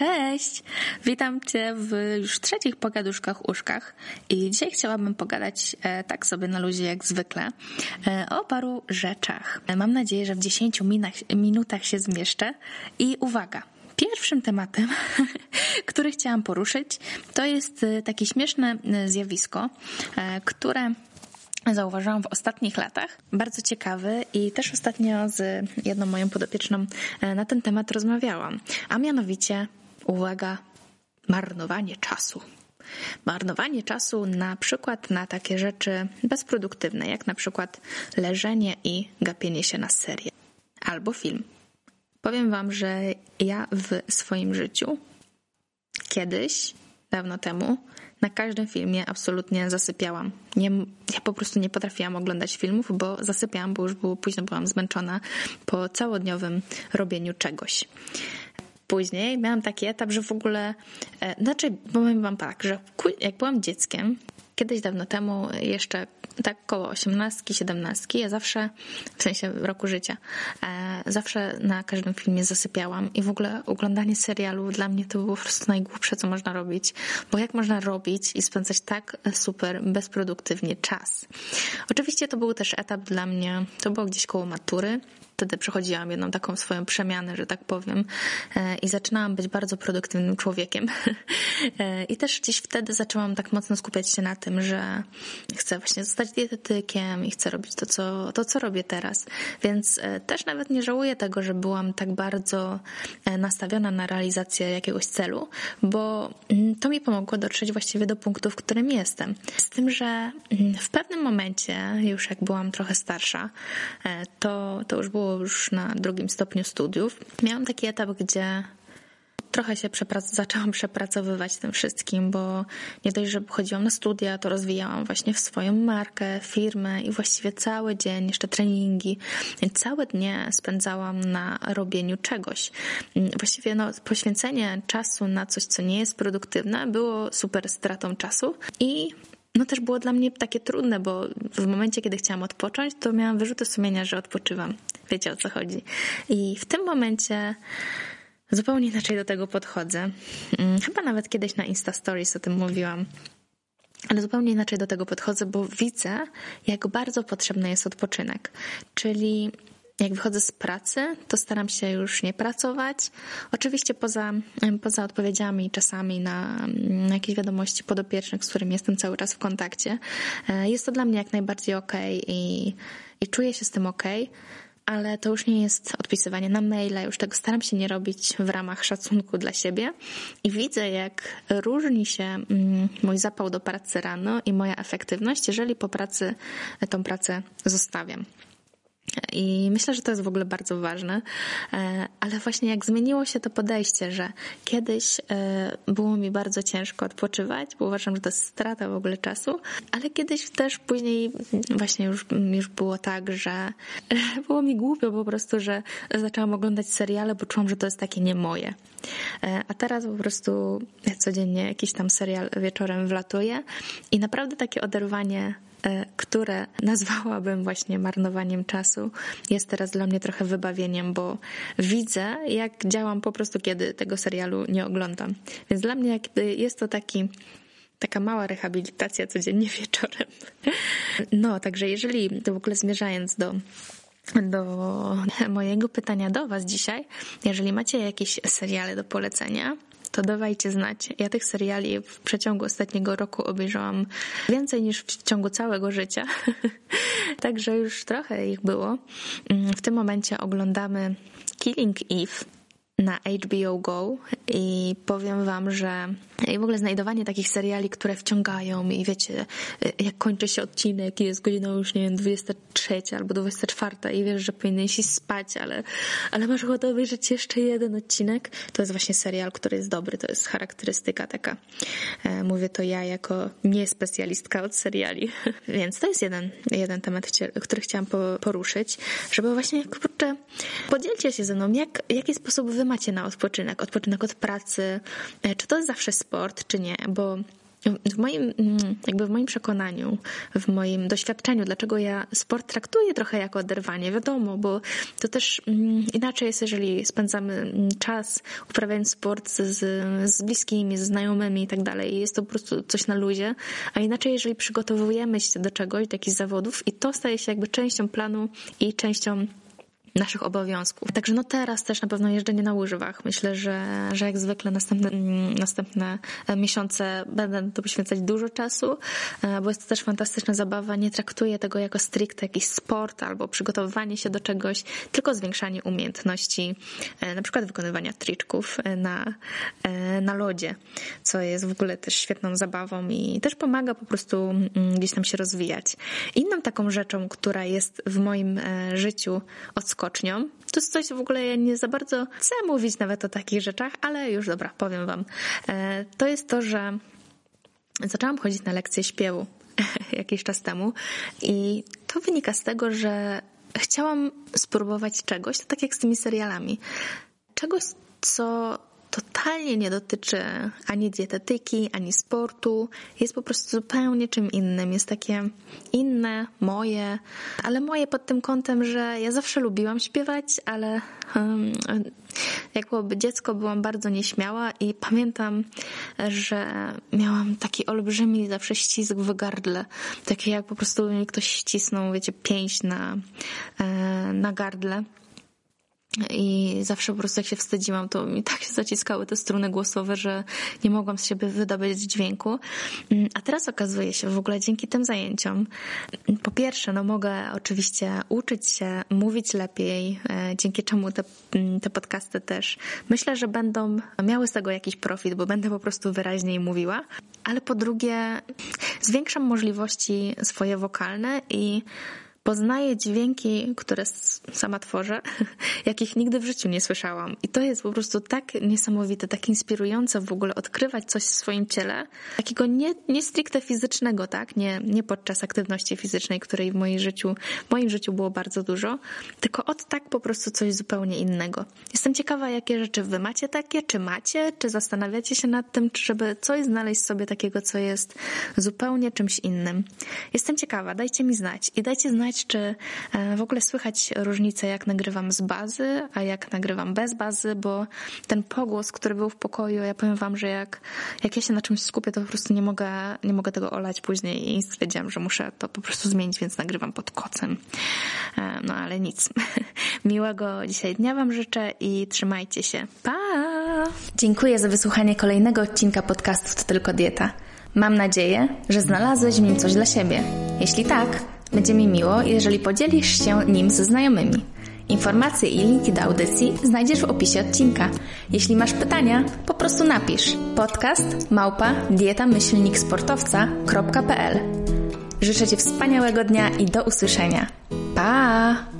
Cześć! Witam Cię w już trzecich pogaduszkach uszkach i dzisiaj chciałabym pogadać e, tak sobie na luzie jak zwykle e, o paru rzeczach. E, mam nadzieję, że w 10 minach, minutach się zmieszczę i uwaga! Pierwszym tematem, który chciałam poruszyć, to jest takie śmieszne zjawisko, które zauważyłam w ostatnich latach. Bardzo ciekawy i też ostatnio z jedną moją podopieczną na ten temat rozmawiałam. A mianowicie uwaga, marnowanie czasu. Marnowanie czasu na przykład na takie rzeczy bezproduktywne, jak na przykład leżenie i gapienie się na serię albo film. Powiem Wam, że ja w swoim życiu kiedyś, dawno temu, na każdym filmie absolutnie zasypiałam. Nie, ja po prostu nie potrafiłam oglądać filmów, bo zasypiałam, bo już było późno, byłam zmęczona po całodniowym robieniu czegoś później miałam taki etap, że w ogóle, e, znaczy powiem wam tak, że jak byłam dzieckiem, kiedyś dawno temu, jeszcze tak koło 18, 17, ja zawsze, w sensie roku życia, e, zawsze na każdym filmie zasypiałam i w ogóle oglądanie serialu dla mnie to było po prostu najgłupsze, co można robić, bo jak można robić i spędzać tak super bezproduktywnie czas. Oczywiście to był też etap dla mnie, to było gdzieś koło matury, wtedy przechodziłam jedną taką swoją przemianę, że tak powiem, e, i zaczynałam być bardzo produktywnym człowiekiem. E, I też gdzieś wtedy zaczęłam tak mocno skupiać się na tym, że chcę właśnie zostać dietetykiem i chcę robić to, co, to, co robię teraz. Więc e, też nawet nie żałuję tego, że byłam tak bardzo nastawiona na realizację jakiegoś celu, bo mm, to mi pomogło dotrzeć właściwie do punktu, w którym jestem. Z tym, że mm, w pewnym momencie, już jak byłam trochę starsza, to, to już było już na drugim stopniu studiów. Miałam taki etap, gdzie trochę się przeprac- zaczęłam przepracowywać tym wszystkim, bo nie dość, że chodziłam na studia, to rozwijałam właśnie swoją markę, firmę i właściwie cały dzień, jeszcze treningi, całe dnie spędzałam na robieniu czegoś. Właściwie no, poświęcenie czasu na coś, co nie jest produktywne, było super stratą czasu i no też było dla mnie takie trudne, bo w momencie, kiedy chciałam odpocząć, to miałam wyrzuty sumienia, że odpoczywam. Wiecie o co chodzi. I w tym momencie zupełnie inaczej do tego podchodzę. Mm, chyba nawet kiedyś na Insta Stories o tym mówiłam. Ale zupełnie inaczej do tego podchodzę, bo widzę, jak bardzo potrzebny jest odpoczynek. Czyli jak wychodzę z pracy, to staram się już nie pracować. Oczywiście poza, poza odpowiedziami czasami na, na jakieś wiadomości podopiecznych, z którymi jestem cały czas w kontakcie. E, jest to dla mnie jak najbardziej ok i, i czuję się z tym ok ale to już nie jest odpisywanie na maila, już tego staram się nie robić w ramach szacunku dla siebie i widzę, jak różni się mm, mój zapał do pracy rano i moja efektywność, jeżeli po pracy tą pracę zostawiam. I myślę, że to jest w ogóle bardzo ważne, e, ale właśnie jak zmieniło się to podejście, że kiedyś e, było mi bardzo ciężko odpoczywać, bo uważam, że to jest strata w ogóle czasu, ale kiedyś też później właśnie już, już było tak, że było mi głupio po prostu, że zaczęłam oglądać seriale, bo czułam, że to jest takie nie moje. E, a teraz po prostu codziennie jakiś tam serial wieczorem wlatuje i naprawdę takie oderwanie które nazwałabym właśnie marnowaniem czasu, jest teraz dla mnie trochę wybawieniem, bo widzę, jak działam po prostu, kiedy tego serialu nie oglądam. Więc dla mnie jakby jest to taki taka mała rehabilitacja codziennie wieczorem. No, także jeżeli to w ogóle zmierzając do do mojego pytania do Was dzisiaj, jeżeli macie jakieś seriale do polecenia, to dawajcie znać. Ja tych seriali w przeciągu ostatniego roku obejrzałam więcej niż w ciągu całego życia. Także już trochę ich było. Mm, w tym momencie oglądamy Killing Eve na HBO Go i powiem wam, że i w ogóle znajdowanie takich seriali, które wciągają i wiecie, jak kończy się odcinek i jest godzina już, nie wiem, 23 albo 24 i wiesz, że powinieneś iść spać, ale, ale masz ochotę obejrzeć jeszcze jeden odcinek, to jest właśnie serial, który jest dobry, to jest charakterystyka taka. E, mówię to ja jako niespecjalistka od seriali. Więc to jest jeden, jeden temat, który chciałam poruszyć, żeby właśnie, kurczę, podzielcie się ze mną, jak, jaki sposób wy macie na odpoczynek, odpoczynek od pracy, e, czy to jest zawsze sport, czy nie, bo w moim, mm, jakby w moim przekonaniu, w moim doświadczeniu, dlaczego ja sport traktuję trochę jako oderwanie, wiadomo, bo to też mm, inaczej jest, jeżeli spędzamy mm, czas uprawiając sport z, z bliskimi, z znajomymi i tak dalej. Jest to po prostu coś na luzie, a inaczej, jeżeli przygotowujemy się do czegoś, do jakichś zawodów i to staje się jakby częścią planu i częścią naszych obowiązków. Także no teraz też na pewno jeżdżenie na łyżwach. Myślę, że, że jak zwykle następne, mm, następne e, miesiące będę to poświęcać dużo czasu, e, bo jest to też fantastyczna zabawa. Nie traktuję tego jako stricte jakiś sport albo przygotowywanie się do czegoś, tylko zwiększanie umiejętności, e, na przykład wykonywania triczków na, na lodzie, co jest w ogóle też świetną zabawą i też pomaga po prostu mm, gdzieś tam się rozwijać. Inną taką rzeczą, która jest w moim życiu od skocznią. To jest coś, w ogóle ja nie za bardzo chcę mówić nawet o takich rzeczach, ale już dobra, powiem wam. E, to jest to, że zaczęłam chodzić na lekcje śpiewu jakiś czas temu i to wynika z tego, że chciałam spróbować czegoś, tak jak z tymi serialami. Czegoś, co totalnie nie dotyczy ani dietetyki, ani sportu. Jest po prostu zupełnie czym innym. Jest takie inne, moje, ale moje pod tym kątem, że ja zawsze lubiłam śpiewać, ale um, dziecko, byłam bardzo nieśmiała i pamiętam, że miałam taki olbrzymi zawsze ścisk w gardle. Takie jak po prostu mi ktoś ścisnął, wiecie, pięść na, e, na gardle. I zawsze po prostu jak się wstydziłam, to mi tak się zaciskały te struny głosowe, że nie mogłam z siebie wydobyć dźwięku. Mm, a teraz okazuje się w ogóle dzięki tym zajęciom, po pierwsze, no mogę oczywiście uczyć się mówić lepiej, e, dzięki czemu te, mm, te podcasty też myślę, że będą miały z tego jakiś profit, bo będę po prostu wyraźniej mówiła. Ale po drugie, zwiększam możliwości swoje wokalne i poznaję dźwięki, które sama tworzę, jakich nigdy w życiu nie słyszałam. I to jest po prostu tak niesamowite, tak inspirujące w ogóle odkrywać coś w swoim ciele, takiego nie, nie stricte fizycznego, tak? Nie, nie podczas aktywności fizycznej, której w moim życiu, w moim życiu było bardzo dużo, tylko od tak po prostu coś zupełnie innego. Jestem ciekawa, jakie rzeczy wy macie takie, czy macie, czy zastanawiacie się nad tym, żeby coś znaleźć sobie takiego, co jest zupełnie czymś innym. Jestem ciekawa, dajcie mi znać i dajcie znać, czy e, w ogóle słychać różnicę, jak nagrywam z bazy, a jak nagrywam bez bazy, bo ten pogłos, który był w pokoju, ja powiem wam, że jak, jak ja się na czymś skupię, to po prostu nie mogę, nie mogę tego olać później i stwierdziłam, że muszę to po prostu zmienić, więc nagrywam pod kocem. E, no ale nic. Miłego dzisiaj dnia wam życzę i trzymajcie się. Pa! Dziękuję za wysłuchanie kolejnego odcinka podcastu To Tylko Dieta. Mam nadzieję, że znalazłeś w nim coś dla siebie. Jeśli tak, będzie mi miło, jeżeli podzielisz się nim ze znajomymi. Informacje i linki do audycji znajdziesz w opisie odcinka. Jeśli masz pytania, po prostu napisz podcast małpa dietamyślniksportowca.pl Życzę Ci wspaniałego dnia i do usłyszenia. Pa!